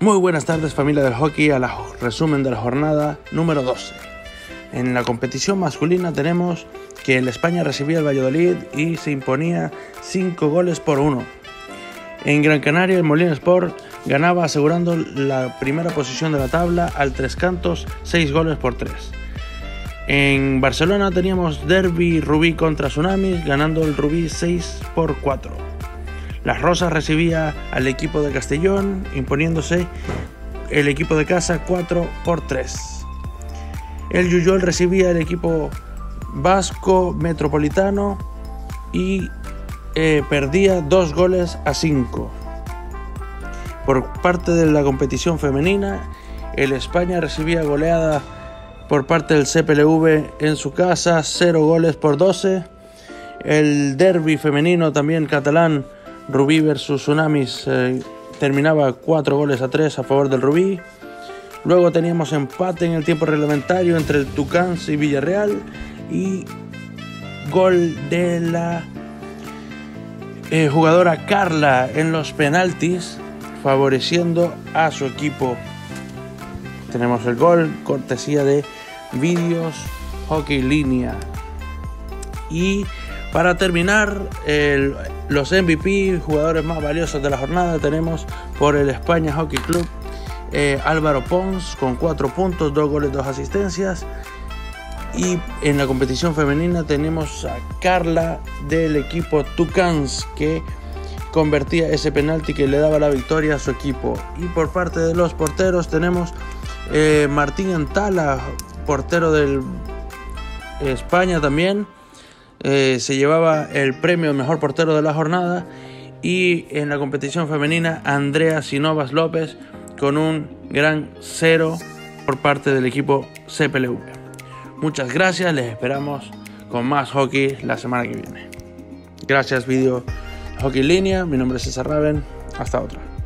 Muy buenas tardes familia del hockey a la resumen de la jornada número 12. En la competición masculina tenemos que el España recibía el Valladolid y se imponía 5 goles por 1. En Gran Canaria el Molina Sport ganaba asegurando la primera posición de la tabla al tres cantos 6 goles por 3. En Barcelona teníamos Derby Rubí contra Tsunamis ganando el Rubí 6 por 4. Las Rosas recibía al equipo de Castellón, imponiéndose el equipo de casa 4 por 3. El Yuyol recibía el equipo vasco metropolitano y eh, perdía 2 goles a 5. Por parte de la competición femenina, el España recibía goleada por parte del CPLV en su casa, 0 goles por 12. El derby femenino también catalán Rubí versus Tsunamis eh, terminaba 4 goles a 3 a favor del Rubí. Luego teníamos empate en el tiempo reglamentario entre el Tucans y Villarreal y gol de la eh, jugadora Carla en los penaltis favoreciendo a su equipo. Tenemos el gol cortesía de Vídeos Hockey Línea. Y para terminar, los MVP, jugadores más valiosos de la jornada, tenemos por el España Hockey Club eh, Álvaro Pons con 4 puntos, 2 goles, 2 asistencias. Y en la competición femenina tenemos a Carla del equipo Tucans que convertía ese penalti que le daba la victoria a su equipo. Y por parte de los porteros tenemos eh, Martín Antala, portero del España también eh, se llevaba el premio mejor portero de la jornada y en la competición femenina Andrea Sinovas López con un gran cero por parte del equipo CPLV. Muchas gracias, les esperamos con más hockey la semana que viene. Gracias, vídeo Hockey Línea, mi nombre es César Raven, hasta otra.